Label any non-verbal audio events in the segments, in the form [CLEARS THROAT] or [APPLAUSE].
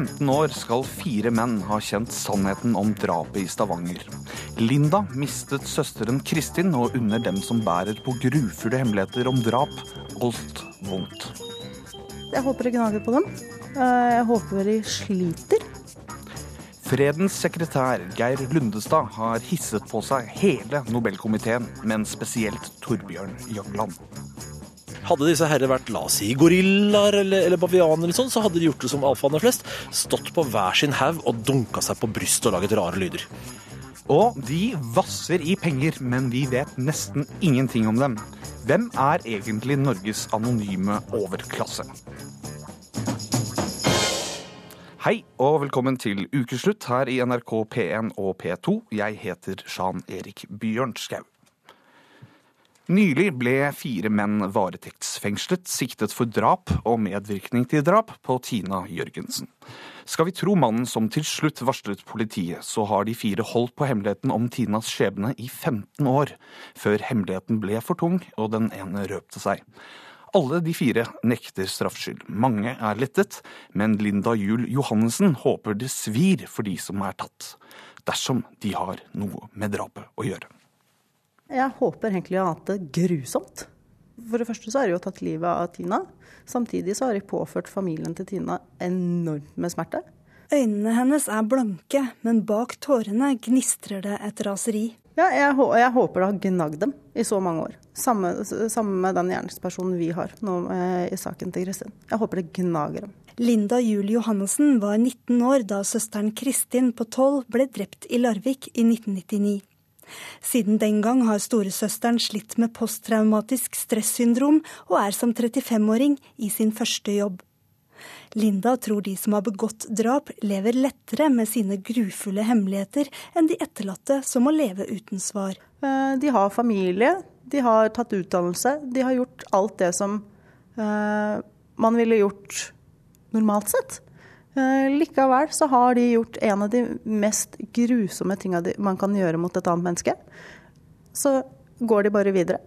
15 år skal fire menn ha kjent sannheten om drapet i Stavanger. Linda mistet søsteren Kristin, og under dem som bærer på grufulle hemmeligheter om drap, alt vondt. Jeg håper det gnager på dem. Eh, jeg håper de sliter. Fredens sekretær Geir Lundestad har hisset på seg hele Nobelkomiteen, men spesielt Torbjørn Jagland. Hadde disse herrer vært la oss si gorillaer eller, eller bavianer, eller sånn, så hadde de gjort det som alfaene flest. Stått på hver sin haug og dunka seg på brystet og laget rare lyder. Og de vasser i penger, men vi vet nesten ingenting om dem. Hvem er egentlig Norges anonyme overklasse? Hei og velkommen til ukeslutt her i NRK P1 og P2. Jeg heter Jean Erik Bjørnskau. Nylig ble fire menn varetektsfengslet, siktet for drap og medvirkning til drap på Tina Jørgensen. Skal vi tro mannen som til slutt varslet politiet, så har de fire holdt på hemmeligheten om Tinas skjebne i 15 år, før hemmeligheten ble for tung og den ene røpte seg. Alle de fire nekter straffskyld. Mange er lettet, men Linda Juel Johannessen håper det svir for de som er tatt. Dersom de har noe med drapet å gjøre. Jeg håper egentlig å ha hatt det grusomt. For det første så har de jo tatt livet av Tina. Samtidig så har de påført familien til Tina enormt med smerte. Øynene hennes er blanke, men bak tårene gnistrer det et raseri. Ja, jeg, jeg håper det har gnagd dem i så mange år. Samme, samme med den gjerningspersonen vi har nå eh, i saken til Kristin. Jeg håper det gnager dem. Linda Julie Johannessen var 19 år da søsteren Kristin på 12 ble drept i Larvik i 1999. Siden den gang har storesøsteren slitt med posttraumatisk stressyndrom og er som 35-åring i sin første jobb. Linda tror de som har begått drap, lever lettere med sine grufulle hemmeligheter enn de etterlatte som må leve uten svar. Eh, de har familie, de har tatt utdannelse, de har gjort alt det som uh, man ville gjort normalt sett. Uh, likevel så har de gjort en av de mest grusomme tinga man kan gjøre mot et annet menneske. Så går de bare videre.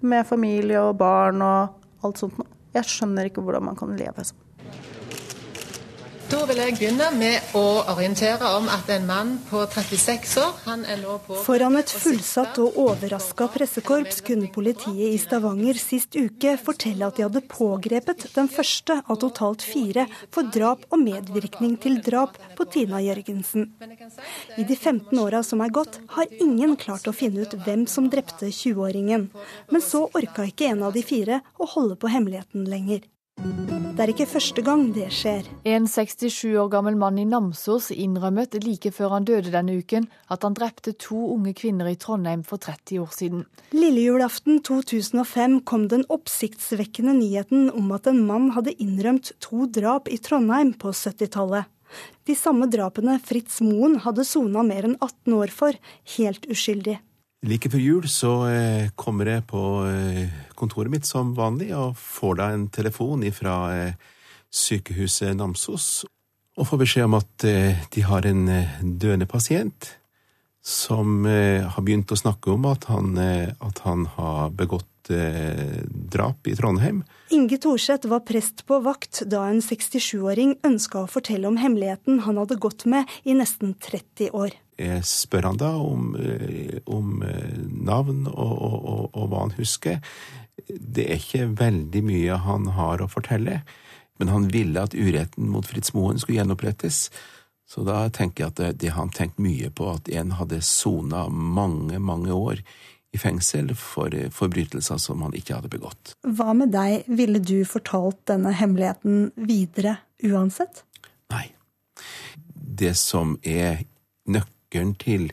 Med familie og barn og alt sånt. Jeg skjønner ikke hvordan man kan leve sånn. Da vil jeg begynne med å orientere om at en mann på 36 år han er nå på Foran et fullsatt og overraska pressekorps kunne politiet i Stavanger sist uke fortelle at de hadde pågrepet den første av totalt fire for drap og medvirkning til drap på Tina Jørgensen. I de 15 åra som er gått, har ingen klart å finne ut hvem som drepte 20-åringen. Men så orka ikke en av de fire å holde på hemmeligheten lenger. Det er ikke første gang det skjer. En 67 år gammel mann i Namsos innrømmet like før han døde denne uken at han drepte to unge kvinner i Trondheim for 30 år siden. Lillejulaften 2005 kom den oppsiktsvekkende nyheten om at en mann hadde innrømt to drap i Trondheim på 70-tallet. De samme drapene Fritz Moen hadde sona mer enn 18 år for, helt uskyldig. Like før jul så eh, kommer jeg på eh, kontoret mitt som vanlig og får da en telefon fra eh, sykehuset Namsos og får beskjed om at de har en døende pasient som har begynt å snakke om at han, at han har begått drap i Trondheim. Inge Thorseth var prest på vakt da en 67-åring ønska å fortelle om hemmeligheten han hadde gått med i nesten 30 år. Jeg spør han da om, eh, om eh, navn og, og, og, og, hva han husker. Det er ikke veldig mye han har å fortelle, men han ville at uretten mot Fritz Moen skulle gjenopprettes. Så da tenker jeg at det, det har han tenkt mye på, at en hadde sona mange, mange år i fengsel for forbrytelser som han ikke hadde begått. Hva med deg, ville du fortalt denne hemmeligheten videre uansett? Nei. Det som er nøkkelen nøkkelen til,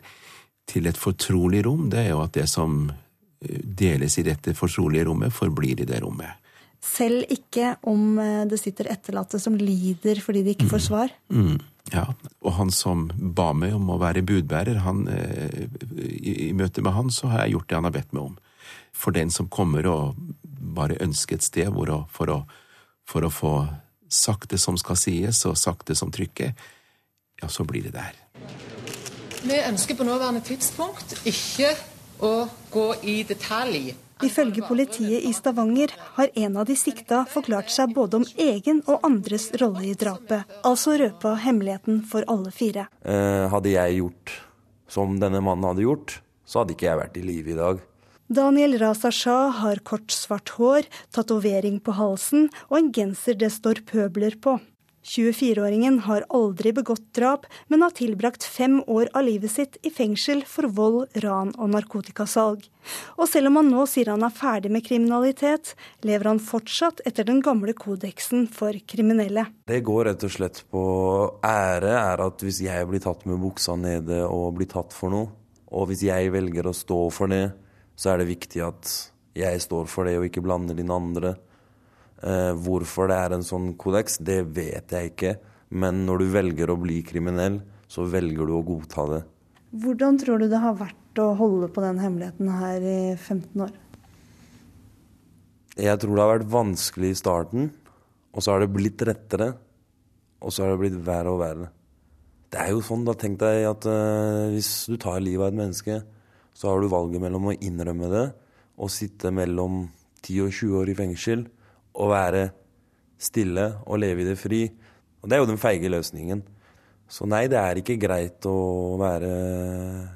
til et fortrolig rom, det er jo at det som eh, deles i dette fortrolige rommet, forblir i det rommet. Selv ikke om eh, det sitter etterlatte som lider fordi de ikke får mm. svar? Mm. Mm. Ja, og han som ba meg om å være budbærer, han, eh, i, i møte med han så har jeg gjort det han har bedt meg om. For den som kommer og bare ønsker et sted å, for, å, for å få sagt det som skal sies, og sagt det som trykker, ja, så blir det der. Vi ønsker på nåværende tidspunkt ikke å gå i detalj. Ifølge politiet i Stavanger har en av de sikta forklart seg både om egen og andres rolle i drapet, altså røpa hemmeligheten for alle fire. Eh, hadde jeg gjort som denne mannen hadde gjort, så hadde ikke jeg vært i live i dag. Daniel Raza Shah har kort, svart hår, tatovering på halsen og en genser det står pøbler på. 24-åringen har aldri begått drap, men har tilbrakt fem år av livet sitt i fengsel for vold, ran og narkotikasalg. Og selv om han nå sier han er ferdig med kriminalitet, lever han fortsatt etter den gamle kodeksen for kriminelle. Det går rett og slett på ære, er at hvis jeg blir tatt med buksa nede og blir tatt for noe, og hvis jeg velger å stå for det, så er det viktig at jeg står for det og ikke blander inn andre. Eh, hvorfor det er en sånn kodeks, det vet jeg ikke. Men når du velger å bli kriminell, så velger du å godta det. Hvordan tror du det har vært å holde på den hemmeligheten her i 15 år? Jeg tror det har vært vanskelig i starten, og så har det blitt rettere. Og så har det blitt verre og verre. Det er jo sånn, da tenk deg at uh, hvis du tar livet av et menneske, så har du valget mellom å innrømme det og sitte mellom 10 og 20 år i fengsel å være stille og leve i det fri. Og det er jo den feige løsningen. Så nei, det er ikke greit å være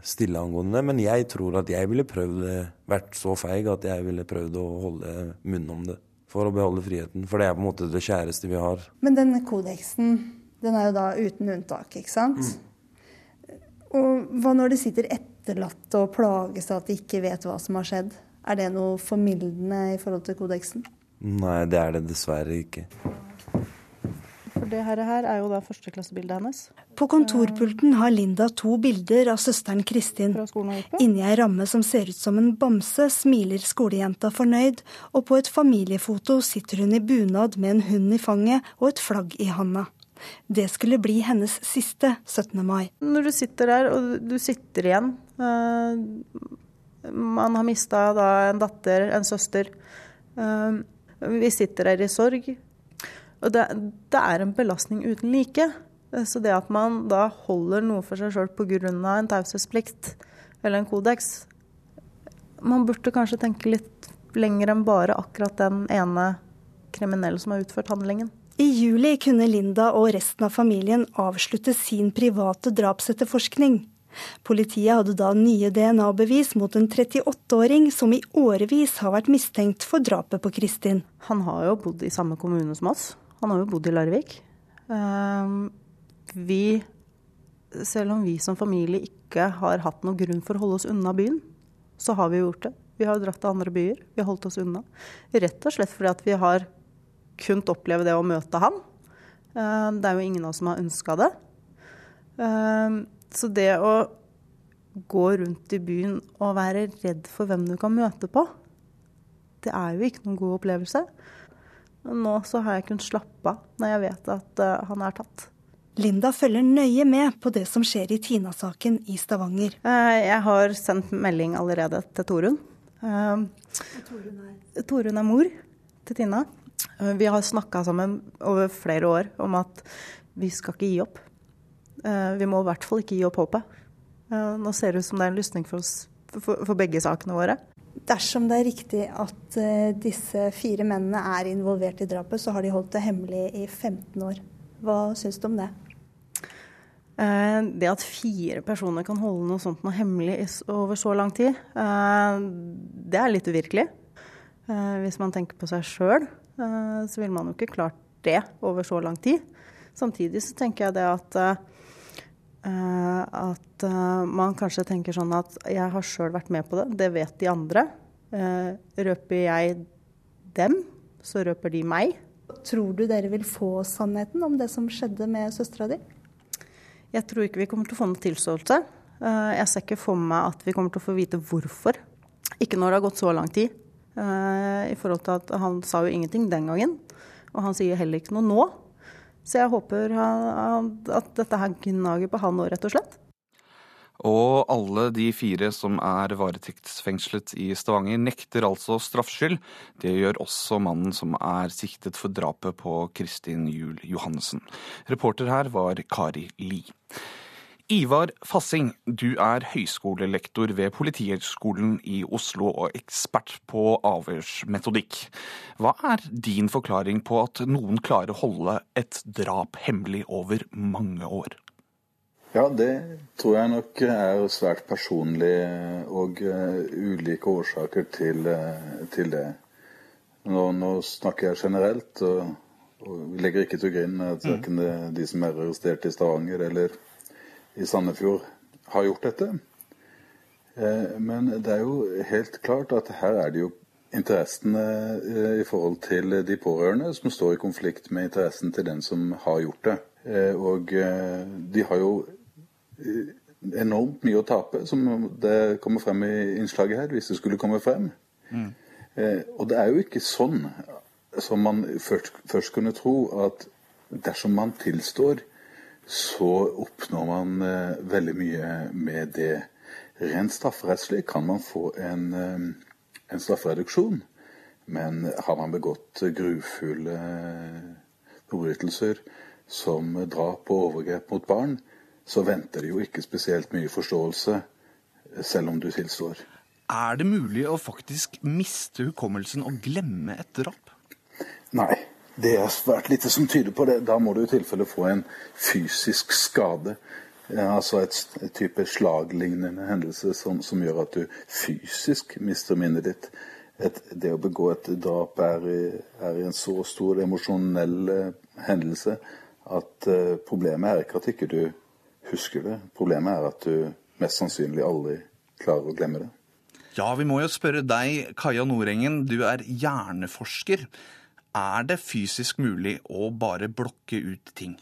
stille angående det. Men jeg tror at jeg ville prøvd det, vært så feig at jeg ville prøvd å holde munnen om det. For å beholde friheten. For det er på en måte det kjæreste vi har. Men denne kodeksen, den er jo da uten unntak, ikke sant? Mm. Og hva når det sitter etterlatte og plages av at de ikke vet hva som har skjedd? Er det noe formildende i forhold til kodeksen? Nei, det er det dessverre ikke. For det her, er jo da førsteklassebildet hennes. På kontorpulten har Linda to bilder av søsteren Kristin. Inni ei ramme som ser ut som en bamse, smiler skolejenta fornøyd, og på et familiefoto sitter hun i bunad med en hund i fanget og et flagg i handa. Det skulle bli hennes siste 17. mai. Når du sitter der, og du sitter igjen uh, Man har mista en datter, en søster. Vi sitter her i sorg. Og det, det er en belastning uten like. Så det at man da holder noe for seg sjøl pga. en taushetsplikt eller en kodeks Man burde kanskje tenke litt lenger enn bare akkurat den ene kriminelle som har utført handlingen. I juli kunne Linda og resten av familien avslutte sin private drapsetterforskning. Politiet hadde da nye DNA-bevis mot en 38-åring som i årevis har vært mistenkt for drapet på Kristin. Han har jo bodd i samme kommune som oss. Han har jo bodd i Larvik. Ehm, vi, selv om vi som familie ikke har hatt noen grunn for å holde oss unna byen, så har vi gjort det. Vi har dratt til andre byer. Vi har holdt oss unna. Rett og slett fordi at vi har kunnet oppleve det å møte han. Ehm, det er jo ingen av oss som har ønska det. Så det å gå rundt i byen og være redd for hvem du kan møte på, det er jo ikke noen god opplevelse. Nå så har jeg kunnet slappe av når jeg vet at uh, han er tatt. Linda følger nøye med på det som skjer i Tina-saken i Stavanger. Uh, jeg har sendt melding allerede til Torunn. Uh, Torunn, er? Torunn er mor til Tina. Vi har snakka sammen over flere år om at vi skal ikke gi opp. Eh, vi må i hvert fall ikke gi opp håpet. Eh, nå ser det ut som det er en lysning for, oss, for, for begge sakene våre. Dersom det er riktig at uh, disse fire mennene er involvert i drapet, så har de holdt det hemmelig i 15 år. Hva syns du om det? Det at fire personer kan holde noe sånt noe hemmelig over så lang tid, det er litt uvirkelig. hvis man tenker på seg sjøl, så ville man jo ikke klart det over så lang tid. Samtidig så tenker jeg det at at uh, man kanskje tenker sånn at jeg har sjøl vært med på det, det vet de andre. Uh, røper jeg dem, så røper de meg. Tror du dere vil få sannheten om det som skjedde med søstera di? Jeg tror ikke vi kommer til å få noe tilståelse. jeg ser ikke for meg at vi kommer til å få vite hvorfor. Ikke når det har gått så lang tid. I forhold til at Han sa jo ingenting den gangen, og han sier heller ikke noe nå. Så jeg håper at dette her gnager på han òg, rett og slett. Og alle de fire som er varetektsfengslet i Stavanger, nekter altså straffskyld. Det gjør også mannen som er siktet for drapet på Kristin Juel Johannessen. Reporter her var Kari Li. Ivar Fassing, du er høyskolelektor ved Politihøgskolen i Oslo og ekspert på avhørsmetodikk. Hva er din forklaring på at noen klarer å holde et drap hemmelig over mange år? Ja, det tror jeg nok er svært personlig og uh, ulike årsaker til, uh, til det. Nå, nå, snakker jeg generelt, og, og, vi legger ikke til grunn at verken mm. de som er arrestert i Stavanger eller i Sandefjord har gjort dette. Eh, men det er jo helt klart at her er det jo interessene eh, i forhold til de pårørende som står i konflikt med interessen til den som har gjort det. Eh, og de har jo enormt mye å tape, som det kommer frem i innslaget her, hvis det skulle komme frem. Mm. Og det er jo ikke sånn som man først, først kunne tro, at dersom man tilstår så oppnår man eh, veldig mye med det. Rent strafferettslig kan man få en, eh, en straffereduksjon. Men har man begått grufulle forbrytelser som drap og overgrep mot barn, så venter det jo ikke spesielt mye forståelse, selv om du tilstår. Er det mulig å faktisk miste hukommelsen og glemme et drap? Nei. Det er svært lite som tyder på det. Da må du i tilfelle få en fysisk skade. Altså et, et type slaglignende hendelse som, som, gjør at du fysisk mister minnet ditt. Et, det å begå et drap er, er en så stor emosjonell eh, hendelse at uh, problemet er ikke at ikke du husker det. Problemet er at du mest sannsynlig aldri klarer å glemme det. Ja, vi må jo spørre deg, Kaja Nordengen. Du er hjerneforsker. Er det fysisk mulig å bare blokke ut ting?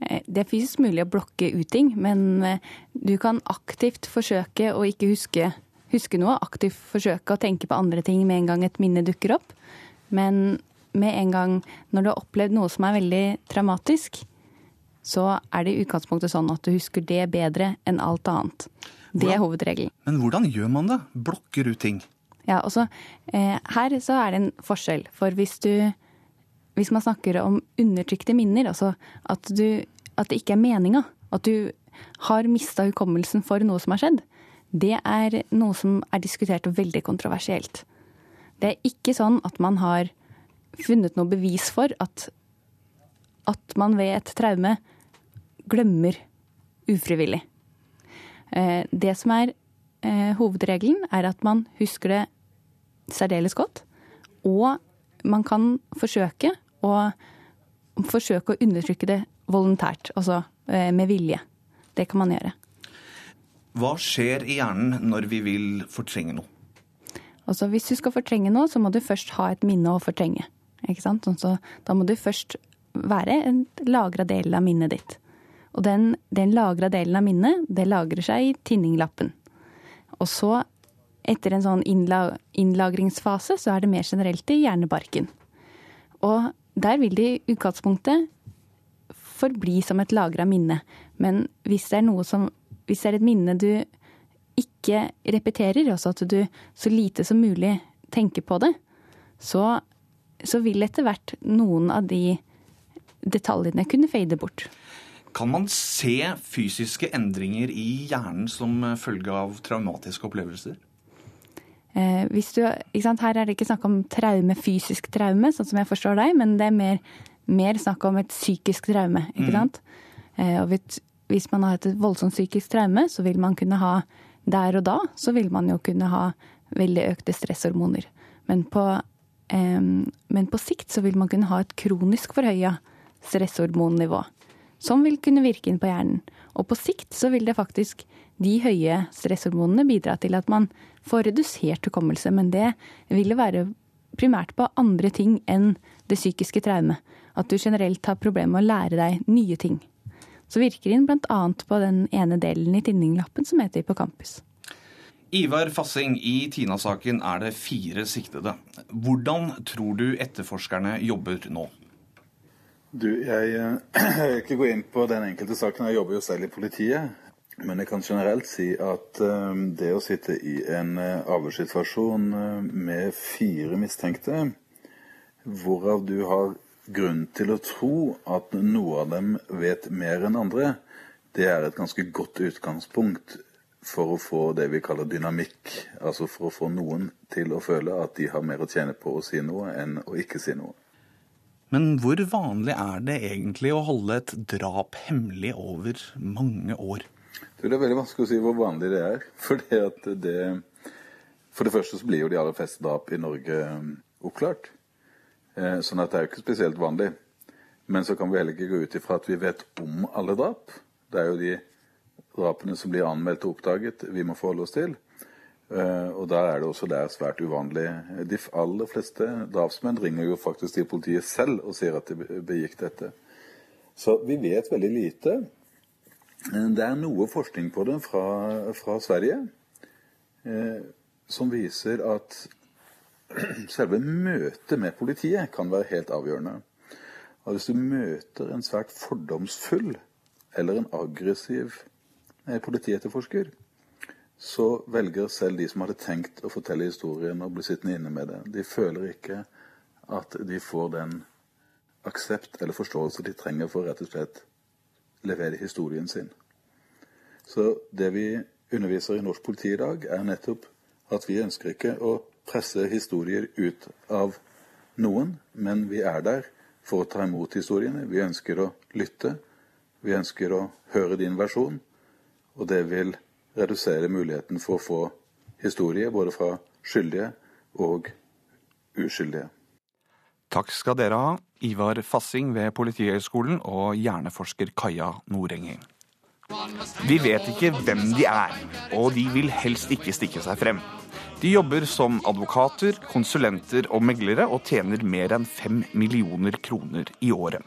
Eh, det er fysisk mulig å blokke ut ting, men eh, du kan aktivt forsøke å ikke huske, huske noe. Aktivt forsøke å tenke på andre ting med en gang et minne dukker opp. Men med en gang når du har opplevd noe som er veldig traumatisk, så er det i utgangspunktet sånn at du husker det bedre enn alt annet. Det er hovedregelen. Men hvordan gjør man det? Blokker ut ting? Ja, også, eh, her så er det en forskjell. For hvis du Hvis man snakker om undertrykte minner, altså at, du, at det ikke er meninga, at du har mista hukommelsen for noe som har skjedd, det er noe som er diskutert veldig kontroversielt. Det er ikke sånn at man har funnet noe bevis for at, at man ved et traume glemmer ufrivillig. Eh, det som er eh, hovedregelen, er at man husker det særdeles godt. Og man kan forsøke å, forsøke å undertrykke det voluntært, altså eh, med vilje. Det kan man gjøre. Hva skjer i hjernen når vi vil fortrenge noe? Altså, hvis du skal fortrenge noe, så må du først ha et minne å fortrenge. Ikke sant? Sånn så, da må du først være en lagra del av minnet ditt. Og den, den lagra delen av minnet, det lagrer seg i tinninglappen. Og så etter en sånn innlagringsfase så er det mer generelt i hjernebarken. Og der vil det i utgangspunktet forbli som et lagra minne. Men hvis det som Hvis det er et minne du ikke repeterer, altså at du så lite som mulig tenker på det, så, så vil etter hvert noen av de detaljene kunne fade bort. Kan man se fysiske endringer i hjernen som følge av traumatiske opplevelser? Eh, du, Her er det ikke snakk om traume, fysisk traume, sånn som jeg forstår deg, men det er mer, mer snakk om et psykisk traume. ikke mm. sant? Eh, og hvis man har et voldsomt psykisk traume, så vil man kunne ha Der og da så vil man jo kunne ha veldig økte stresshormoner. Men på, eh, men på sikt så vil man kunne ha et kronisk forhøya stresshormonnivå. Som vil kunne virke inn på hjernen. Og på sikt så vil det faktisk de høye stresshormonene bidra til at man får redusert hukommelse. Men det vil være primært på andre ting enn det psykiske traumet. At du generelt har problemer med å lære deg nye ting. Så virker den bl.a. på den ene delen i tinninglappen som heter hippocampus. Ivar Fassing, i Tina-saken er det fire siktede. Hvordan tror du etterforskerne jobber nå? Du, jeg, [CLEARS THROAT] jeg vil ikke gå inn på den enkelte saken. Jeg jobber jo selv i politiet. Men jeg kan generelt si at uh, det å sitte i en uh, avhørssituasjon med fire mistenkte, hvorav du har grunn til å tro at noe av dem vet mer enn andre, det er et ganske godt utgangspunkt for å få det vi kaller dynamikk. Altså for å få noen til å føle at de har mer å tjene på å si noe enn å ikke si noe. Men hvor vanlig er det egentlig å holde et drap hemmelig over mange år? Det er veldig vanskelig å si hvor vanlig det er. [LAUGHS] At det, for det første så blir jo de aller fleste drap i Norge um, oppklart. Eh, sånn at det er jo ikke spesielt vanlig. Men så kan vi heller ikke gå ut ifra at vi vet om alle drap. Det er jo de drapene som blir anmeldt og oppdaget, vi må forholde oss til. Eh, og da er det også der svært uvanlig. De aller fleste drapsmenn ringer jo faktisk til politiet selv og sier at de begikk dette. Så vi vet veldig lite. Eh, det er noe forskning på det fra, fra Sverige eh, som viser at [CLEARS THROAT] selve møtet med politiet kan være helt avgjørende. Og hvis du møter en svært fordomsfull eller en aggressiv politietterforsker, så velger selv de som hadde tenkt å fortelle historien, å bli sittende inne med det. De føler ikke at de får den aksept eller forståelse de trenger for rett og slett levere historien sin. Så det vi underviser i norsk politi i dag, er nettopp at vi ønsker ikke å presse historier ut av noen, men vi er der for å ta imot historiene. Vi ønsker å lytte. Vi ønsker å høre din versjon. Og det vil redusere muligheten for å få historie både fra skyldige og uskyldige. Takk skal dere ha, Ivar Fassing ved Politihøgskolen og hjerneforsker Kaja Norenging. Vi vet ikke hvem de er, og de vil helst ikke stikke seg frem. De jobber som advokater, konsulenter og meglere og tjener mer enn fem millioner kroner i året.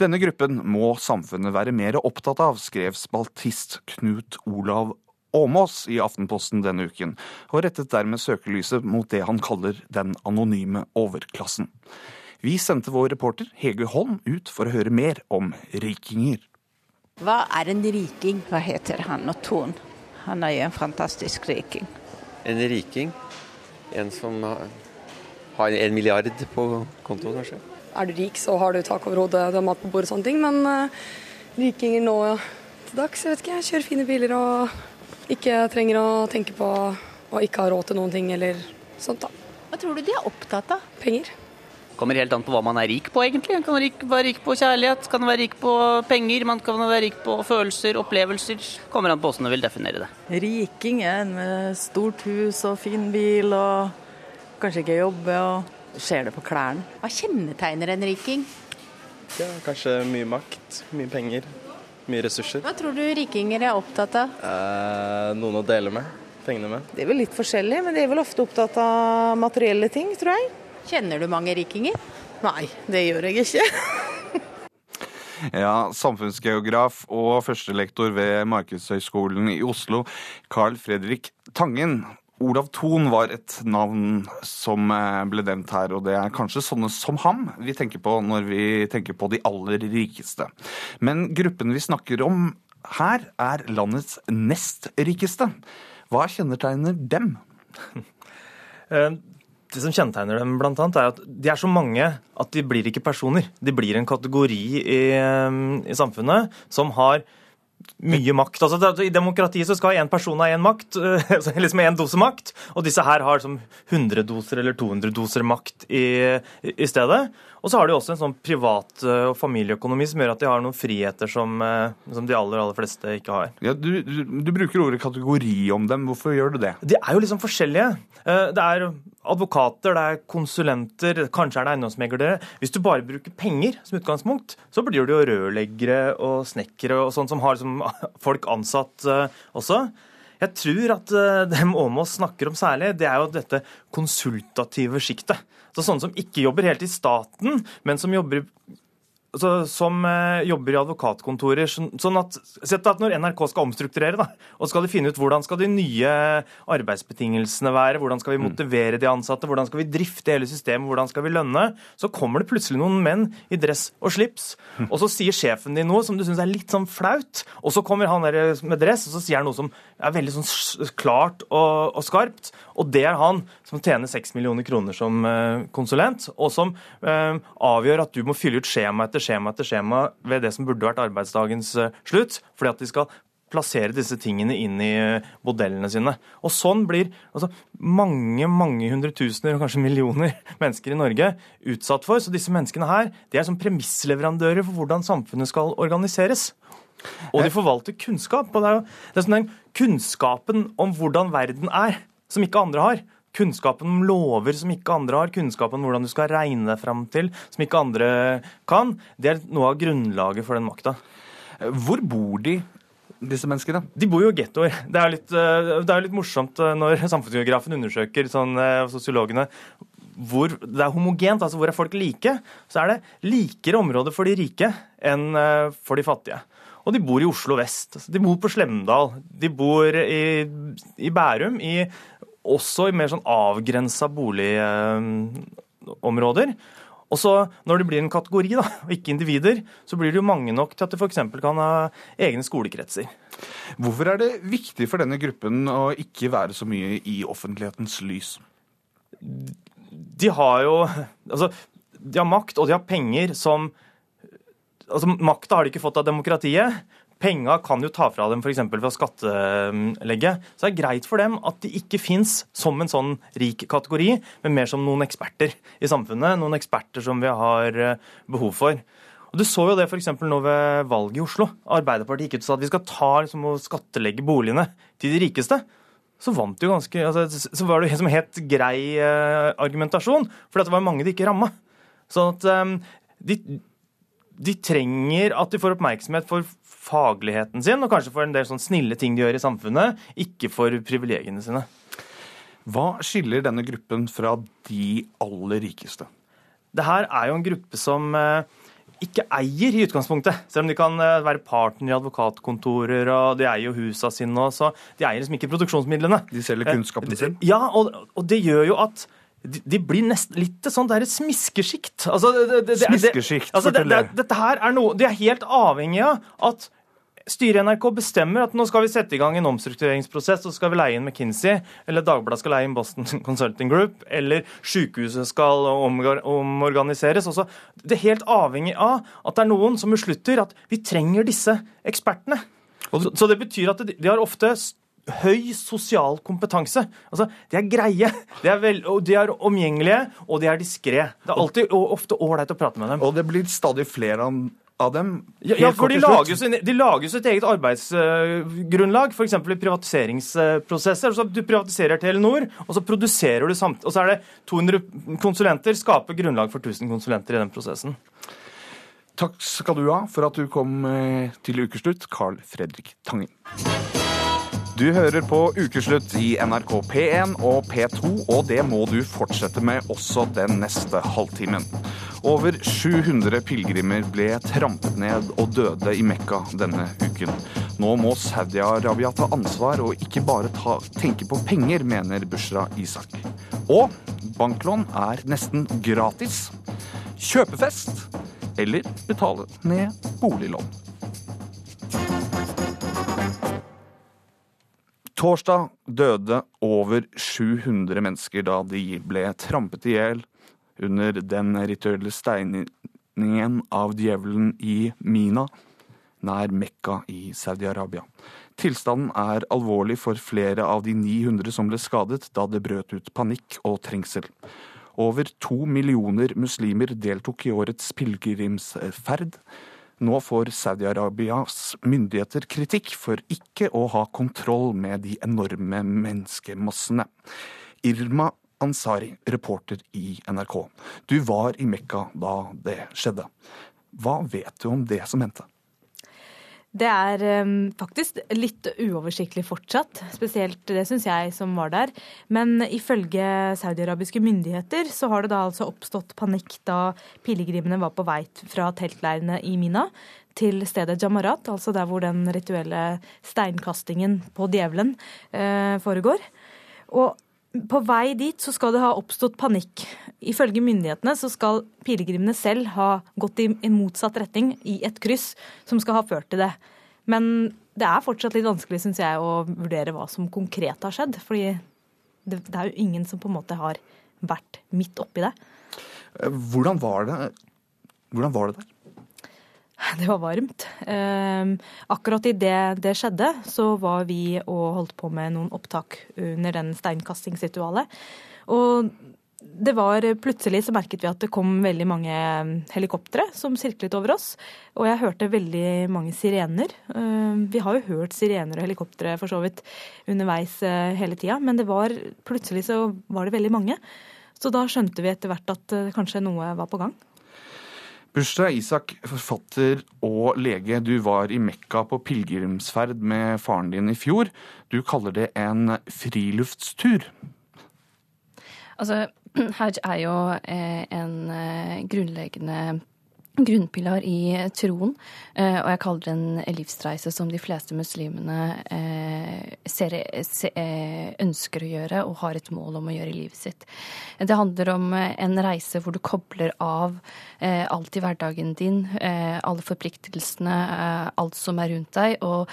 Denne gruppen må samfunnet være mer opptatt av, skrev spaltist Knut Olav Åmås i Aftenposten denne uken, og rettet dermed søkelyset mot det han kaller den anonyme overklassen. Vi sendte vår reporter Hege Holm ut for å høre mer om rikinger. Hva er en riking? Hva heter han og Ton? Han er jo en fantastisk riking. En riking? En som har en milliard på kontoen, kanskje? Er du rik, så har du tak over hodet, du har mat på bordet og sånne ting. Men uh, rikinger nå til dags, jeg vet ikke, jeg kjører fine biler og ikke trenger å tenke på å ikke ha råd til noen ting eller sånt. da. Hva tror du de er opptatt av? Penger. Kommer helt an på hva man er rik på, egentlig. Man kan være rik på kjærlighet, kan være rik på penger, man kan være rik på følelser, opplevelser. Kommer an på hvordan du vil definere det. Riking er en med stort hus og fin bil og kanskje ikke jobbe og ser det på klærne. Hva kjennetegner en riking? Ja, kanskje mye makt, mye penger mye ressurser. Hva tror du rikinger er opptatt av? Eh, noen å dele med. Pengene med. Det er vel litt forskjellig, men de er vel ofte opptatt av materielle ting, tror jeg. Kjenner du mange rikinger? Nei, det gjør jeg ikke. [LAUGHS] Ja, samfunnsgeograf og førstelektor ved Markedshøgskolen i Oslo, Carl Fredrik Tangen. Olav Thon var et navn som eh, ble nevnt her, og det er kanskje sånne som ham vi tenker på når vi tenker på de aller rikeste. Men gruppen vi snakker om her, er landets nest rikeste. Hva kjennetegner dem? [LAUGHS] Eh, det som kjennetegner dem, blant annet, er at de er så mange at de blir ikke personer. De blir en kategori i, eh, i samfunnet som har mye makt. Altså, I demokratiet så skal én person ha én makt, [LAUGHS] liksom én dose makt, og disse her har som 100 doser eller 200 doser makt i, i stedet. Og så har de også en sånn privat- eh, og familieøkonomi som gjør at de har noen friheter som, eh, som de aller aller fleste ikke har. Ja, du, du, du, bruker ordet kategori om dem. Hvorfor gjør du det? De er jo liksom forskjellige. Eh, det er advokater, det er konsulenter, kanskje er det eiendomsmeglere. Hvis du bare bruker penger som utgangspunkt, så blir det jo rørleggere og snekkere og sånn som har liksom [LAUGHS] folk ansatt også. Jeg tror at dem Åmås snakker om særlig, det er jo dette konsultative sjiktet. Så sånne som ikke jobber helt i staten, men som jobber altså, som eh, jobber i advokatkontorer. sånn at, Sett at når NRK skal omstrukturere, da, og skal de finne ut hvordan skal de nye arbeidsbetingelsene være, hvordan skal vi mm. motivere de ansatte, hvordan skal vi drifte hele systemet, hvordan skal vi lønne, så kommer det plutselig noen menn i dress og slips, hm. og så sier sjefen din noe som du syns er litt sånn flaut, og så kommer han der med dress, og så sier han noe som er veldig sånn klart og, og skarpt, og det er han som tjener seks millioner kroner som uh, konsulent, og som eh, avgjør at du må fylle ut skjema etter skjema etter skjema ved det som burde vært arbeidsdagens eh, slutt, fordi at de skal plassere disse tingene inn i eh, modellene sine. Og sånn blir altså, mange mange hundretusener, kanskje millioner [LAUGHS] mennesker i Norge utsatt for. Så disse menneskene her de er som premissleverandører for hvordan samfunnet skal organiseres. Og de forvalter kunnskap. og Det er jo det er sånn den kunnskapen om hvordan verden er, som ikke andre har. Kunnskapen om lover som ikke andre har, kunnskapen om hvordan du skal regne deg fram til, som ikke andre kan. Det er noe av grunnlaget for den makta. Hvor bor de, disse menneskene? De bor jo i gettoer. Det er eh, det er litt morsomt eh, når [LAUGHS] samfunnsgeografen undersøker, sånn, eh, sosiologene, hvor det er homogent, altså hvor er folk like, så er det likere områder for de rike enn for de fattige. Og de bor i Oslo vest. De bor på Slemdal. De bor i, i Bærum, i, også i mer sånn avgrensa boligområder. Og så Når det blir en kategori, da, og ikke individer, så blir det jo mange nok til at de f.eks. kan ha egne skolekretser. Hvorfor er det viktig for denne gruppen å ikke være så mye i offentlighetens lys? De har jo Altså, de har makt, og de har penger som Altså, Makta har de ikke fått av demokratiet. Penga kan jo ta fra dem f.eks. fra skattelegget. Så det er greit for dem at de ikke fins som en sånn rik kategori, men mer som noen eksperter i samfunnet. Noen eksperter som vi har eh, behov for. Og Du så jo det f.eks. nå ved valget i Oslo. Arbeiderpartiet gikk ut og sa at vi skal ta liksom, og skattelegge boligene til de rikeste. Så vant det jo ganske, altså, så var det jo en helt grei eh, argumentasjon, for det var mange de ikke ramma. Sånn at eh, de, de trenger at de får oppmerksomhet for fagligheten sin, og kanskje for en del sånn snille ting de gjør i samfunnet, ikke for privilegiene sine. Hva skiller denne gruppen fra de aller rikeste? Det her er jo en gruppe som eh, ikke eier i utgangspunktet. Selv om de kan eh, være partner i advokatkontorer og de eier jo husa sine. Så de eier liksom ikke produksjonsmidlene. De selger kunnskapen sin? Ja, og, og det gjør jo at de, blir nesten litt sånn sånt der smiskesjikt. Altså, det- det- Smiskesjikt, altså, det- det- Dette her er noe De er helt avhengig av at styret i NRK bestemmer at nå skal vi sette i gang en omstruktureringsprosess, og så skal vi leie inn McKinsey, eller Dagbladet skal leie inn Boston [LAUGHS] Consulting Group, eller sykehuset skal omorganiseres. Også. Det er helt avhengig av at det er noen som beslutter at vi trenger disse ekspertene. Så, så det betyr at de, de har ofte høy sosial kompetanse. Altså, De er greie, de er, vel, de er omgjengelige, og de er diskré. Det er alltid og ofte ålreit å prate med dem. Og det blir stadig flere av av dem? Ja, ja for de lager, sin, de lager sitt eget arbeidsgrunnlag, f.eks. i privatiseringsprosesser. Så du privatiserer Telenor, og så produserer du samt, og så er det 200 konsulenter, skaper grunnlag for 1000 konsulenter i den prosessen. Takk skal du ha for at du kom eh, til ukeslutt, Carl Fredrik Tangen. Du hører på Ukeslutt i NRK P1 og P2, og det må du fortsette med også den neste halvtimen. Over 700 pilegrimer ble trampet ned og døde i Mekka denne uken. Nå må Saudi-Arabia ta ansvar og ikke bare ta, tenke på penger, mener Bushra Isak. Og banklån er nesten gratis. Kjøpefest eller betale ned boliglån. Torsdag døde over 700 mennesker da de ble trampet i hjel under den rituelle steiningen av djevelen i Mina, nær Mekka i Saudi-Arabia. Tilstanden er alvorlig for flere av de 900 som ble skadet da det brøt ut panikk og trengsel. Over to millioner muslimer deltok i årets pilegrimsferd. Nå får Saudi-Arabias myndigheter kritikk for ikke å ha kontroll med de enorme menneskemassene. Irma Ansari, reporter i NRK. Du var i Mekka da det skjedde. Hva vet du om det som hendte? Det er um, faktisk litt uoversiktlig fortsatt, spesielt det syns jeg som var der. Men ifølge saudiarabiske myndigheter så har det da altså oppstått panikk da pilegrimene var på vei fra teltleirene i Mina til stedet Jamarat, altså der hvor den rituelle steinkastingen på djevelen eh, foregår. Og på vei dit så skal det ha oppstått panikk. Ifølge myndighetene så skal pilegrimene selv ha gått i en motsatt retning i et kryss som skal ha ført til det. Men det er fortsatt litt vanskelig, syns jeg, å vurdere hva som konkret har skjedd. Fordi det, det er jo ingen som på en måte har vært midt oppi det. Hvordan var det, Hvordan var det der? [LAUGHS] Det var varmt. Eh, akkurat idet det skjedde, så var vi og holdt på med noen opptak under den steinkastingsritualet. Og det var Plutselig så merket vi at det kom veldig mange helikoptre som sirklet over oss. Og jeg hørte veldig mange sirener. Eh, vi har jo hørt sirener og helikoptre for så vidt underveis eh, hele tida, men det var, plutselig så var det veldig mange. Så da skjønte vi etter hvert at eh, kanskje noe var på gang. Bushra Isak, forfatter og lege. Du var i Mekka på pilegrimsferd med faren din i fjor. Du kaller det en friluftstur. Altså, [CLEARS THROAT] hajj er jo eh, en eh, grunnleggende grunnpilar i troen, eh, og jeg kaller det en livsreise som de fleste muslimene eh, ser, eh, ønsker å gjøre og har et mål om å gjøre i livet sitt. Det handler om en reise hvor du kobler av alt i hverdagen din, alle forpliktelsene, alt som er rundt deg, og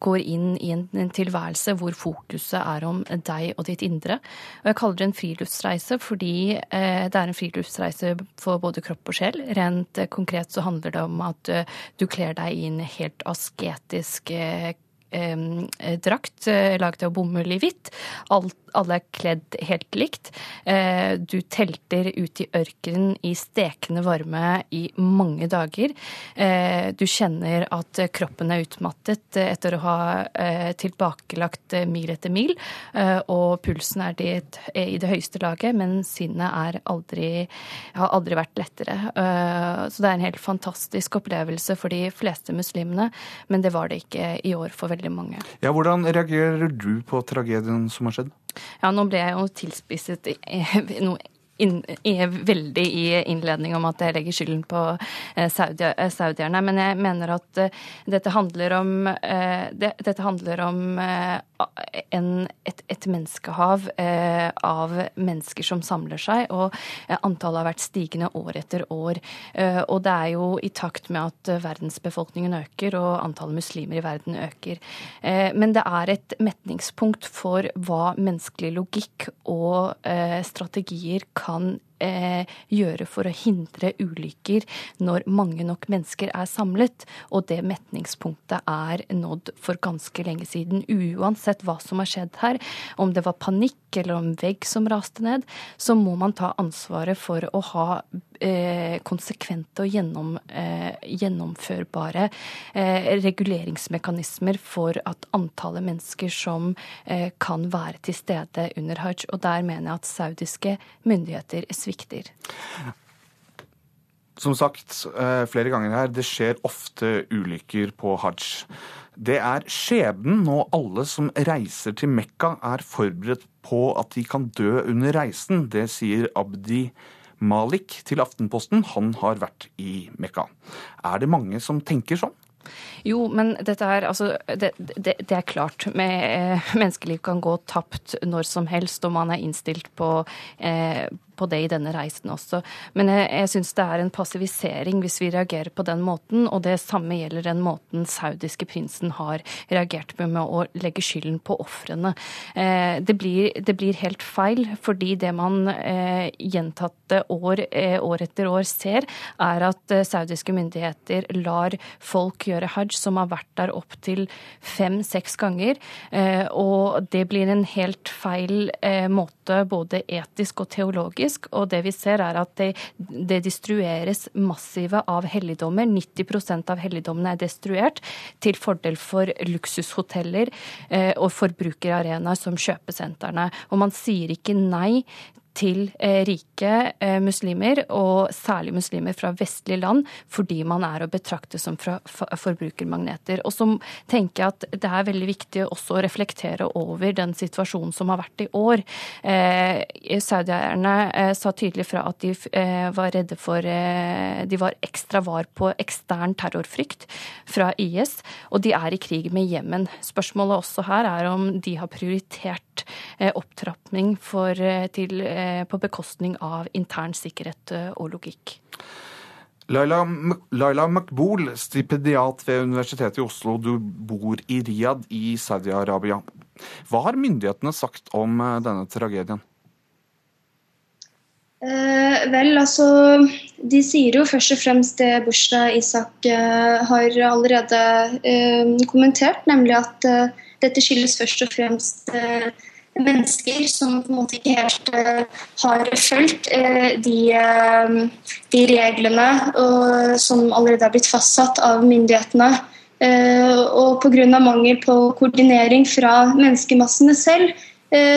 går inn i en, tilværelse hvor fokuset er om deg og ditt indre. Og jeg kaller det en friluftsreise fordi det er en friluftsreise for både kropp og sjel. rent konkret så handler det om at eh, du kler deg i en helt asketisk eh, drakt laget av bomull i hvitt. Alle er kledd helt likt. Eh, du telter ut i ørkenen i stekende varme i mange dager. Eh, du kjenner at kroppen er utmattet etter å ha eh, tilbakelagt mil etter mil, og pulsen er i det høyeste laget, men sinnet aldri, har aldri vært lettere. Så det er en helt fantastisk opplevelse for de fleste muslimene, men det var det ikke i år for veldig mange. Ja, Hvordan reagerer du på tragedien som har skjedd? Ja, nå ble jeg jo tilspisset noe inn, veldig i innledning om at jeg legger skylden på eh, saudi, eh, saudierne. Men jeg mener at eh, dette handler om, det, dette handler om en, et, et, menneskehav av mennesker som samler seg, og antallet har vært stigende år etter år. Og det er jo i takt med at verdensbefolkningen øker og antallet muslimer i verden øker. Men det er et metningspunkt for hva menneskelig logikk og strategier kan eh, gjøre for å hindre ulykker når mange nok mennesker er samlet. Og det metningspunktet er nådd for ganske lenge siden. Uansett hva som har skjedd her, om det var panikk eller om vegg som raste ned, så må man ta ansvaret for å ha eh, konsekvente og gjennom, eh, gjennomførbare eh, reguleringsmekanismer for at antallet mennesker som eh, kan være til stede under hajj. Og der mener jeg at saudiske myndigheter svikter. Som sagt eh, flere ganger her, det skjer ofte ulykker på hajj. Det er skjebnen når alle som reiser til Mekka er forberedt på at de kan dø under reisen. Det sier Abdi Malik til Aftenposten. Han har vært i Mekka. Er det mange som tenker sånn? Jo, men dette er altså Det, det, det er klart. Eh, menneskeliv kan gå tapt når som helst, og man er innstilt på, eh, på det i denne reisen også. Men jeg, jeg syns det er en passivisering hvis vi reagerer på den måten, og det samme gjelder den måten saudiske prinsen har reagert med, med å legge skylden på ofrene. Eh, det, det, blir helt feil, fordi det man eh, gjentatte år, eh, år etter år ser, er at eh, saudiske myndigheter lar folk gjøre hajj som har vært der opptil fem-seks ganger, eh, og det blir en helt feil eh, måte både etisk og teologisk. Og det vi ser, er at det, det destrueres massive av helligdommer. 90% av helligdommene er destruert til fordel for luksushoteller eh, og forbrukerarenaer som kjøpesentrene. Og man sier ikke nei til eh, rike eh, muslimer, og særlig muslimer fra vestlige land, fordi man er å betrakte som forbrukermagneter. Og så tenker jeg at det er veldig viktig også å reflektere over den situasjonen som har vært i år. Eh, Saudierne eh, sa tydelig fra at de var redde for De var ekstra var på ekstern terrorfrykt fra IS, og de er i krig med Jemen. Spørsmålet også her er om de har prioritert opptrapping for, til Eh, på bekostning av intern sikkerhet eh, og logikk. Laila, Laila Makbul, stipendiat ved Universitetet i Oslo. Du bor i Riyadh i Saudi-Arabia. Hva har myndighetene sagt om eh, denne tragedien? Eh, vel, altså De sier jo først og fremst det Bushra Isak eh, har allerede eh, kommentert, nemlig at eh, dette skyldes først og fremst eh, mennesker som på en måte ikke helt eh, har fulgt eh, de, de reglene som allerede er blitt fastsatt av myndighetene. Og pga. mangel på koordinering fra menneskemassene selv,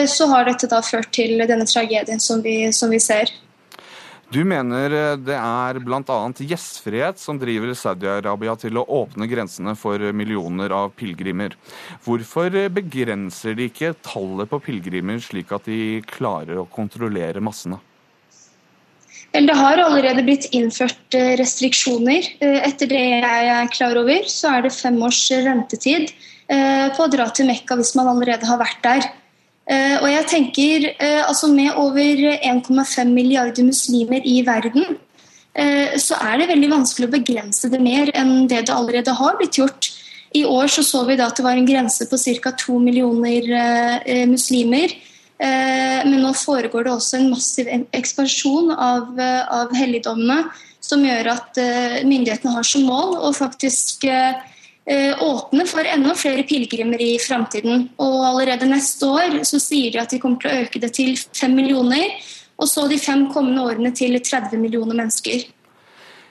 så har dette da ført til denne tragedien som vi, som vi ser. Du mener eh, det er bl.a. gjestfrihet som driver Saudi-Arabia til å åpne grensene for millioner av pilegrimer. Hvorfor eh, begrenser de ikke tallet på pilegrimer slik at de klarer å kontrollere massene? Vel, Det har allerede blitt innført eh, restriksjoner. Etter det jeg er klar over, så er det fem års ventetid eh, på å dra til Mekka hvis man allerede har vært der. Eh, Og jeg tenker, eh, altså Med over 1,5 milliarder muslimer i verden, eh, så er det veldig vanskelig å begrense det mer enn det det allerede har blitt gjort. I år så, så vi da at det var en grense på ca. 2 millioner muslimer. Men nå foregår det også en massiv ekspansjon av, av helligdommene, som gjør at myndighetene har som mål å faktisk åpne for enda flere pilegrimer i framtiden. Og allerede neste år så sier de at de kommer til å øke det til fem millioner, og så de fem kommende årene til 30 millioner mennesker.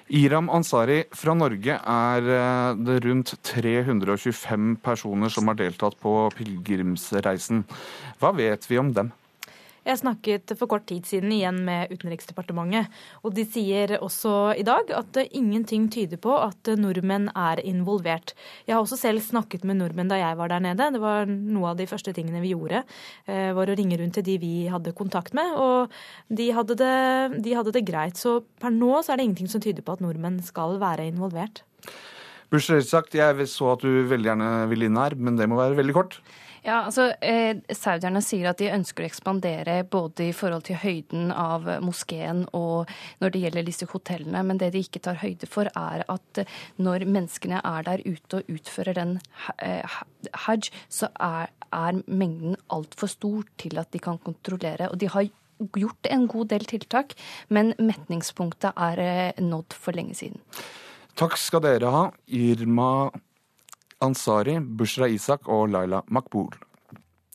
Iram Ansari fra Norge er eh, det rundt 325 personer som har deltatt på pilegrimsreisen. Hva vet vi om dem? Jeg snakket for kort tid siden igjen med Utenriksdepartementet, og de sier også i dag at ingenting tyder på at nordmenn er involvert. Jeg har også selv snakket med nordmenn da jeg var der nede. Det var noe av de første tingene vi gjorde, eh, var å ringe rundt til de vi hadde kontakt med, og de hadde det, de hadde det greit. Så per nå så er det ingenting som tyder på at nordmenn skal være involvert. Bushra Isak, jeg så at du veldig gjerne ville inn her, men det må være veldig kort. Ja, altså, eh, Saudierne sier at de ønsker å ekspandere både i forhold til høyden av moskeen og når det gjelder disse hotellene, men det de ikke tar høyde for, er at når menneskene er der ute og utfører den eh, hajj, så er, er mengden altfor stor til at de kan kontrollere. Og de har gjort en god del tiltak, men metningspunktet er eh, nådd for lenge siden. Takk skal dere ha, Irma Ansari, Bushra Isak og Laila Makbul.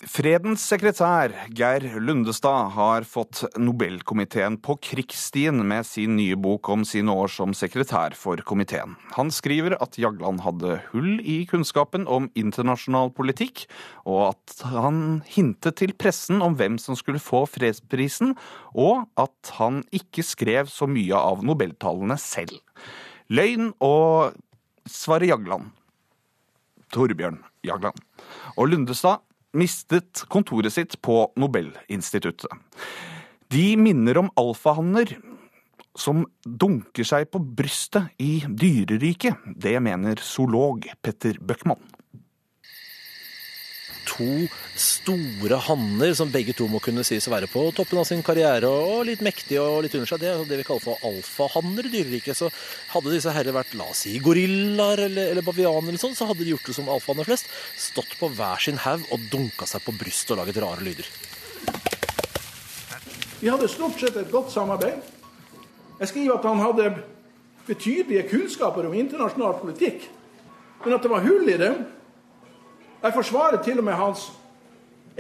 Fredens sekretær Geir Lundestad har fått Nobelkomiteen på krigsstien med sin nye bok om sine år som sekretær for komiteen. Han skriver at Jagland hadde hull i kunnskapen om internasjonal politikk, og at han hintet til pressen om hvem som skulle få fredsprisen, og at han ikke skrev så mye av nobeltalene selv. Løgn og svarer Jagland. Torbjørn Jagland. Og Lundestad mistet kontoret sitt på Nobelinstituttet. De minner om alfahanner som dunker seg på brystet i dyreriket. Det mener zoolog Petter Bøckmann. To store hanner som begge to må kunne sies å være på toppen av sin karriere og litt mektige og litt under seg. Det er det vi kaller for alfahanner i dyreriket. Så hadde disse herrer vært la oss si gorillaer eller, eller bavianer, eller sånn, så hadde de gjort det som alfahanner flest. Stått på hver sin haug og dunka seg på brystet og laget rare lyder. Vi hadde stort sett et godt samarbeid. Jeg skriver at han hadde betydelige kunnskaper om internasjonal politikk, men at det var hull i dem. Jeg forsvarer til og med hans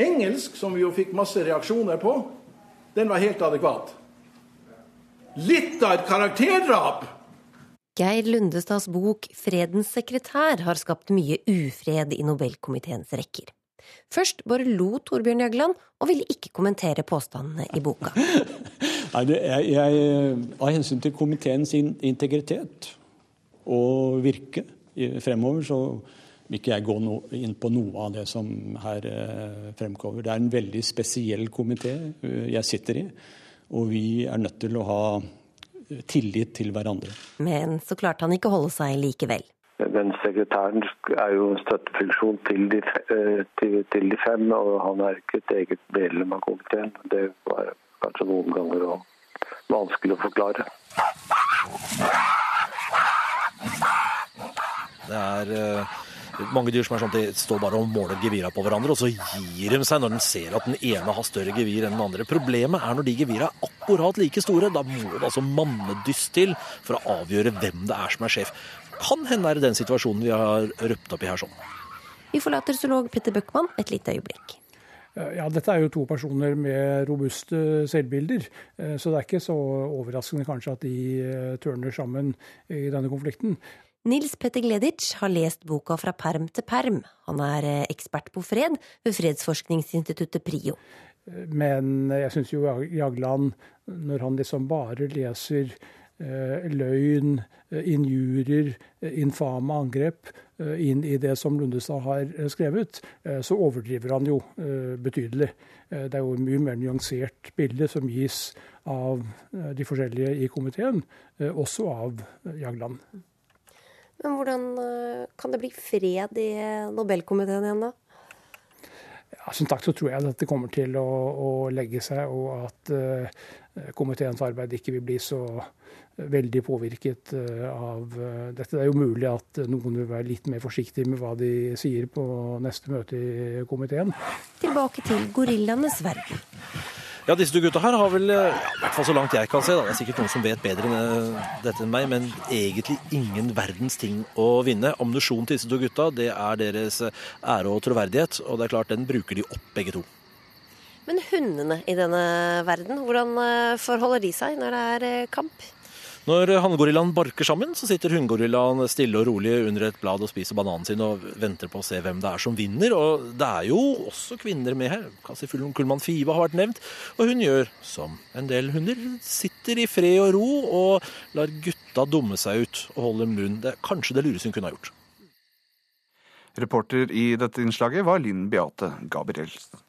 engelsk, som vi jo fikk masse reaksjoner på. Den var helt adekvat. Litt av et karakterdrap! Geir Lundestads bok 'Fredens sekretær' har skapt mye ufred i Nobelkomiteens rekker. Først bare lo Torbjørn Jagland, og ville ikke kommentere påstandene i boka. [LAUGHS] Nei, det er, jeg, Av hensyn til komiteens integritet og virke fremover, så vil ikke jeg gå no, inn på noe av det som her eh, fremkommer. Det er en veldig spesiell komité eh, jeg sitter i, og vi er nødt til å ha eh, tillit til hverandre. Men så klarte han ikke å holde seg likevel. Den sekretæren er jo en støttefunksjon til de, eh, til, til de fem, og han er ikke et eget medlem av komiteen. Det var kanskje noen ganger og vanskelig å forklare. Det er mange dyr som er sånn at de står bare og måler gevira på hverandre, og så gir de seg når de ser at den ene har større gevir enn den andre. Problemet er når de gevira er akkurat like store. Da må det altså mannedyst til for å avgjøre hvem det er som er sjef. Kan hende er det den situasjonen vi har røpt opp i her sånn. Vi forlater zoolog Petter Bøckmann et lite øyeblikk. Ja, Dette er jo to personer med robuste selvbilder, eh, så det er ikke så overraskende kanskje at de eh, tørner sammen i denne konflikten. Nils Petter Gleditsch har lest boka Fra perm til perm. Han er eh, ekspert på fred ved fredsforskningsinstituttet PRIO. Men jeg syns jo Jagland, når han liksom bare leser eh, løgn, eh, injurier, eh, infame angrep inn i det som Lundestad har skrevet, så overdriver han jo betydelig. Det er jo et mye mer nyansert bilde som gis av de forskjellige i komiteen, også av Jagland. Men hvordan eh, kan det bli fred i eh, Nobelkomiteen igjen, da? Ja, som sagt så tror jeg at det kommer til å, å legge seg, og at uh, komiteens arbeid ikke vil bli så veldig påvirket uh, av uh, dette. Det er jo mulig at noen vil være litt mer forsiktige med hva de sier på neste møte i komiteen. Tilbake til gorillaenes verden. Ja, disse to gutta her har vel, ja, i hvert fall så langt jeg kan se, da. det er sikkert noen som vet bedre enn eh, dette enn meg, men egentlig ingen verdens ting å vinne. Ammunisjonen til disse to gutta, det er deres eh, ære og troverdighet, og det er klart den bruker de opp begge to. Men hundene i denne verden, hvordan eh, forholder de seg når det er eh, kamp? Når hanngorillaen barker sammen, så sitter hunngorillaen stille og rolig under et blad og spiser bananen sin og venter på å se hvem det er som vinner. Og det er jo også kvinner med her. Kasi Kullmann Fiva har vært nevnt. Og hun gjør som en del hunder. Sitter i fred og ro og lar gutta dumme seg ut og holde munn. Det er kanskje det lureste hun kunne ha gjort. Reporter i dette innslaget var Linn Beate Gabrielsen.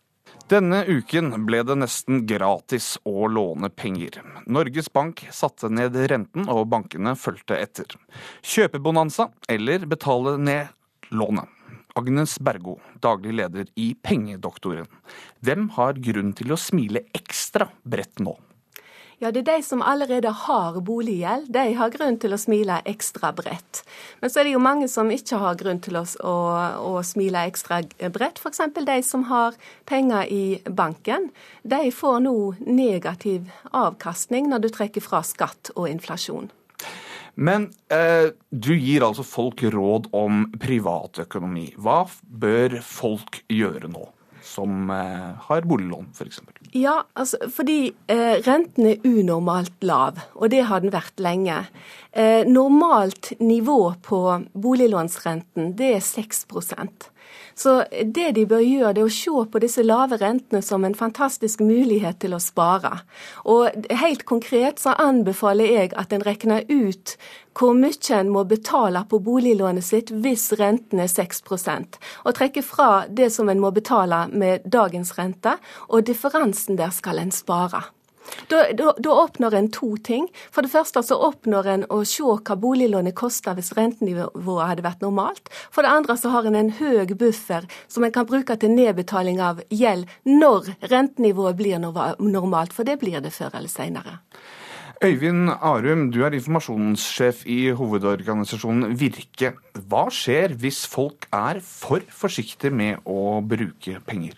Denne uken ble det nesten gratis å låne penger. Norges Bank satte ned renten, og bankene fulgte etter. Kjøpebonanza eller betale ned lånet. Agnes Bergo, daglig leder i Pengedoktoren. Hvem har grunn til å smile ekstra bredt nå? Ja, det er de som allerede har boliggjeld. De har grunn til å smile ekstra bredt. Men så er det jo mange som ikke har grunn til å, å, å smile ekstra bredt. F.eks. de som har penger i banken. De får nå negativ avkastning når du trekker fra skatt og inflasjon. Men eh, du gir altså folk råd om privatøkonomi. Hva bør folk gjøre nå, som eh, har boliglån f.eks.? Ja, altså, fordi eh, renten er unormalt lav, og det har den vært lenge. Eh, normalt nivå på boliglånsrenten det er 6% Så det de bør gjøre, det er å se på disse lave rentene som en fantastisk mulighet til å spare. Og helt konkret så anbefaler jeg at en regner ut hvor mye en må betale på boliglånet sitt hvis renten er 6% og trekke fra det som en må betale med dagens rente, og differansen der skal en spare. Da, da, da, oppnår en to ting. For det første så oppnår en å se hva boliglånet koster hvis rentenivået hadde vært normalt. For det andre så har en en høy buffer som en kan bruke til nedbetaling av gjeld når rentenivået blir normalt, for det blir det før eller senere. Øyvind Arum, du er informasjonssjef i hovedorganisasjonen Virke. Hva skjer hvis folk er for forsiktige med å bruke penger?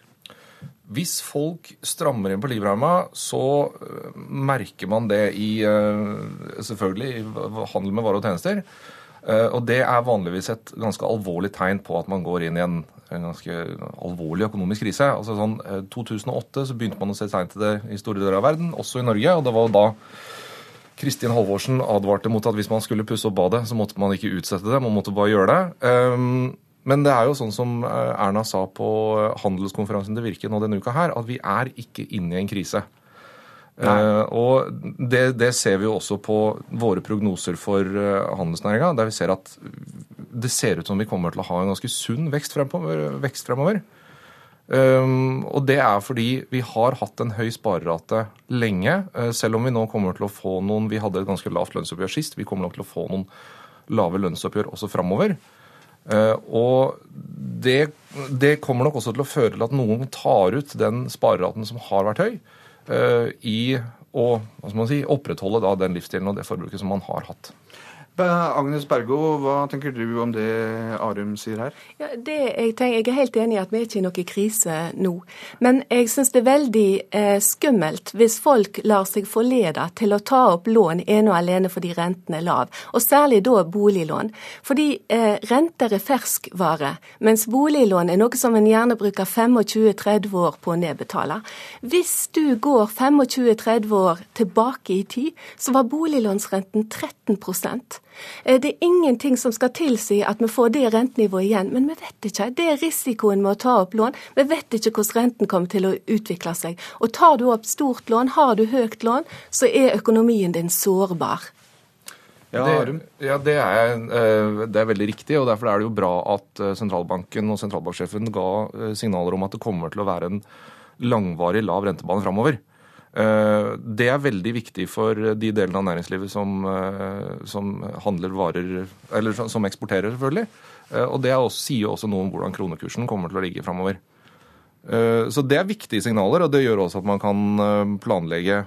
Hvis folk strammer inn på livramma, så øh, merker man det i øh, selvfølgelig i handel med varer og tjenester. Uh, og det er vanligvis et ganske alvorlig tegn på at man går inn i en, en ganske alvorlig økonomisk krise. Altså sånn, uh, 2008 så begynte man å se tegn til det i store deler av verden, også i Norge. Og det var da Kristin Halvorsen advarte mot at hvis man skulle pusse opp badet, så måtte man ikke utsette det, man måtte bare gjøre det. Um, men det er jo sånn som Erna sa på handelskonferansen til Virke nå denne uka her, at vi er ikke inne i en krise. Uh, og det, det, ser vi jo også på våre prognoser for uh, handelsnæringa, der vi ser at det ser ut som vi kommer til å ha en ganske sunn vekst fremover. Vekst fremover. Um, og det er fordi vi har hatt en høy sparerate lenge, uh, selv om vi nå kommer til å få noen Vi hadde et ganske lavt lønnsoppgjør sist. Vi kommer nok til å få noen lave lønnsoppgjør også framover. Uh, og det, det, kommer nok også til å føre til at noen tar ut den spareraten som har vært høy, uh, i å si, opprettholde den livsstilen og det forbruket som man har hatt. Agnes Bergo, hva tenker du om det Arum sier her? Ja, jeg, tenker, jeg er helt enig i at vi er ikke i noen krise nå. Men jeg syns det er veldig eh, skummelt hvis folk lar seg forlede til å ta opp lån ene og alene fordi renten er lav, og særlig da boliglån. Fordi eh, renter er ferskvare, mens boliglån er noe som en gjerne bruker 25-30 år på å nedbetale. Hvis du går 25-30 år tilbake i tid, så var boliglånsrenten 13 Eh, det er ingenting som skal tilsi at vi får det rentenivået igjen, men vi vet ikke. Det er risikoen med å ta opp lån. Vi vet ikke hvordan renten kommer til å utvikle seg. Og tar du opp stort lån, har du høyt lån, så er økonomien din sårbar. Ja, det, ja det, er, eh, det, er, veldig riktig, og derfor er det jo bra at eh, sentralbanken og sentralbanksjefen ga signaler om at det kommer til å være en langvarig lav rentebane framover. Eh, det er veldig viktig for de delene av næringslivet som, eh, som handler varer Eller som eksporterer, selvfølgelig. Eh, og det også, sier også noe om hvordan kronekursen kommer til å ligge framover. Så det er viktige signaler, og det gjør også at man kan planlegge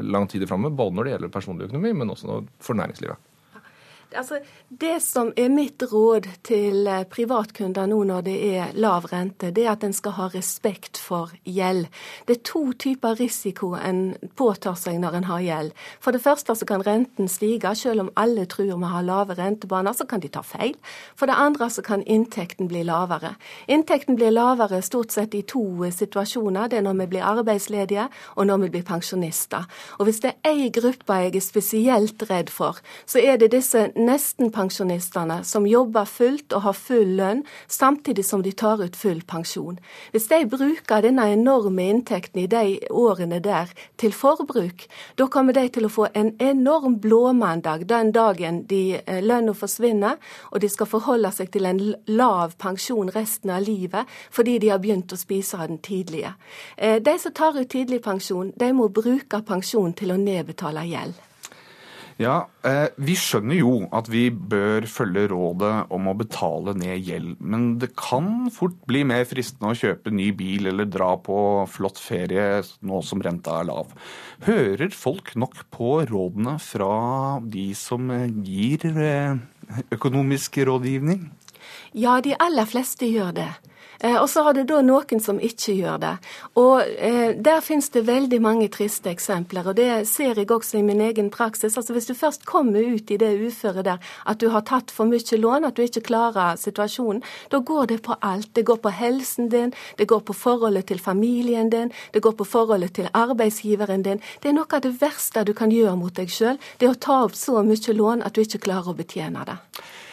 lang tid framover, både når det gjelder personlig økonomi, men også for næringslivet. Altså, det som er mitt råd til eh, privatkunder nå når det er lav rente, det er at en skal ha respekt for gjeld. Det er to typer risiko en påtar seg når en har gjeld. For det første så kan renten stige, selv om alle tror vi har lave rentebaner, så kan de ta feil. For det andre så kan inntekten bli lavere. Inntekten blir lavere stort sett i to eh, situasjoner. Det er når vi blir arbeidsledige, og når vi blir pensjonister. Og hvis det er ei gruppe jeg er spesielt redd for, så er det disse nestenpensjonistene som jobber fullt og har full lønn, samtidig som de tar ut full pensjon. Hvis de bruker denne enorme inntekten i de årene der til forbruk, da kommer de til å få en enorm blåmandag den dagen de eh, lønna forsvinner, og de skal forholde seg til en lav pensjon resten av livet fordi de har begynt å spise av den tidlige. Eh, de som tar ut tidlig pensjon, de må bruke pensjon til å nedbetale gjeld. Ja, eh, Vi skjønner jo at vi bør følge rådet om å betale ned gjeld. Men det kan fort bli mer fristende å kjøpe ny bil eller dra på flott ferie nå som renta er lav. Hører folk nok på rådene fra de som gir eh, økonomisk rådgivning? Ja, de aller fleste gjør det. Eh, og så har du da noen som ikke gjør det. Og eh, Der finnes det veldig mange triste eksempler, og det ser jeg også i min egen praksis. Altså Hvis du først kommer ut i det uføret der at du har tatt for mye lån, at du ikke klarer situasjonen, da går det på alt. Det går på helsen din, det går på forholdet til familien din, det går på forholdet til arbeidsgiveren din. Det er noe av det verste du kan gjøre mot deg sjøl, det å ta opp så mye lån at du ikke klarer å betjene det.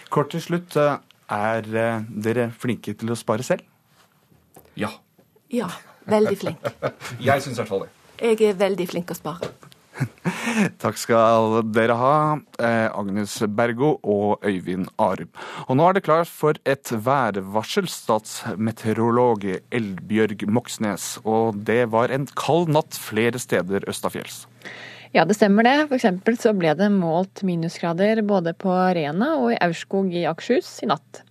Kort til slutt, eh, er dere flinke til å spare selv? Ja. Ja, veldig flink. [LAUGHS] Jeg syns i hvert fall det. Jeg er veldig flink å spare. [LAUGHS] Takk skal dere ha, eh, Agnes Bergo og Øyvind Arum. Og nå er det klart for et værvarsel, statsmeteorolog Elbjørg Moxnes. Og det var en kald natt flere steder østafjells. Ja, det stemmer det. F.eks. så ble det målt minusgrader både på Rena og i Aurskog i Akershus i natt.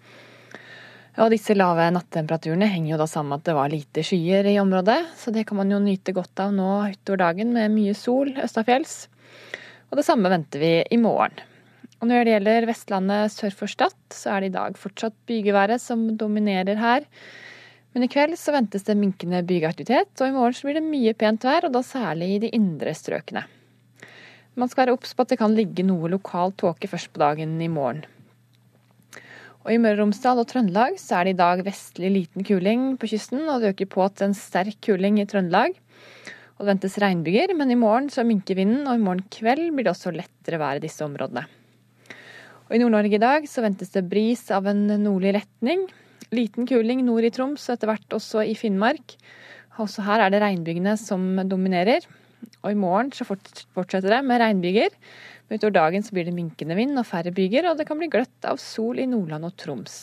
Og disse lave nattemperaturene henger jo da sammen med at det var lite skyer i området, så det kan man jo nyte godt av nå utover dagen med mye sol østafjells. Og det samme venter vi i morgen. Og når det gjelder Vestlandet sør for Stad, så er det i dag fortsatt bygeværet som dominerer her. Men i kveld så ventes det minkende bygeaktivitet, og i morgen så blir det mye pent vær, og da særlig i de indre strøkene. Man skal være obs på at det kan ligge noe lokal tåke først på dagen i morgen. Og I Møre og Romsdal og Trøndelag så er det i dag vestlig liten kuling på kysten, og det øker på til en sterk kuling i Trøndelag. Og Det ventes regnbyger, men i morgen så minker vinden, og i morgen kveld blir det også lettere vær i disse områdene. Og I Nord-Norge i dag så ventes det bris av en nordlig retning. Liten kuling nord i Troms, og etter hvert også i Finnmark. Også her er det regnbygene som dominerer. Og i morgen så fortsetter det med regnbyger. Men utover dagen så blir det minkende vind og færre byger, og det kan bli gløtt av sol i Nordland og Troms.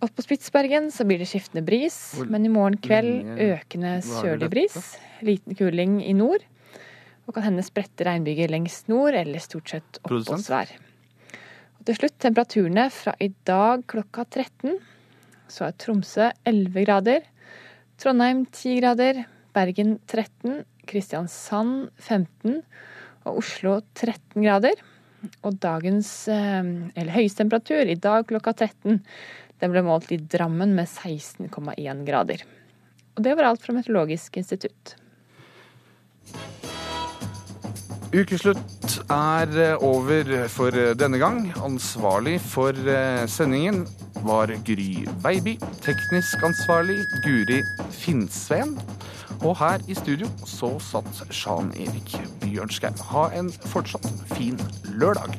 Opp på Spitsbergen så blir det skiftende bris, men i morgen kveld økende sørlig bris. Liten kuling i nord. Og kan hende spredte regnbyger lengst nord, eller stort sett oppholdsvær. Og til slutt temperaturene fra i dag klokka 13. Så er Tromsø 11 grader. Trondheim 10 grader. Bergen 13. Kristiansand 15 og Oslo 13 grader. Og dagens, eh, eller høyeste temperatur i dag klokka 13 den ble målt i Drammen med 16,1 grader. Og det var alt fra Meteorologisk institutt. Ukeslutt er eh, over for denne gang. Ansvarlig for eh, sendingen var Gry Baby. Teknisk ansvarlig Guri Finnsveen. Og her i studio så satt Sjan Erik Bjørnskau. Ha en fortsatt fin lørdag.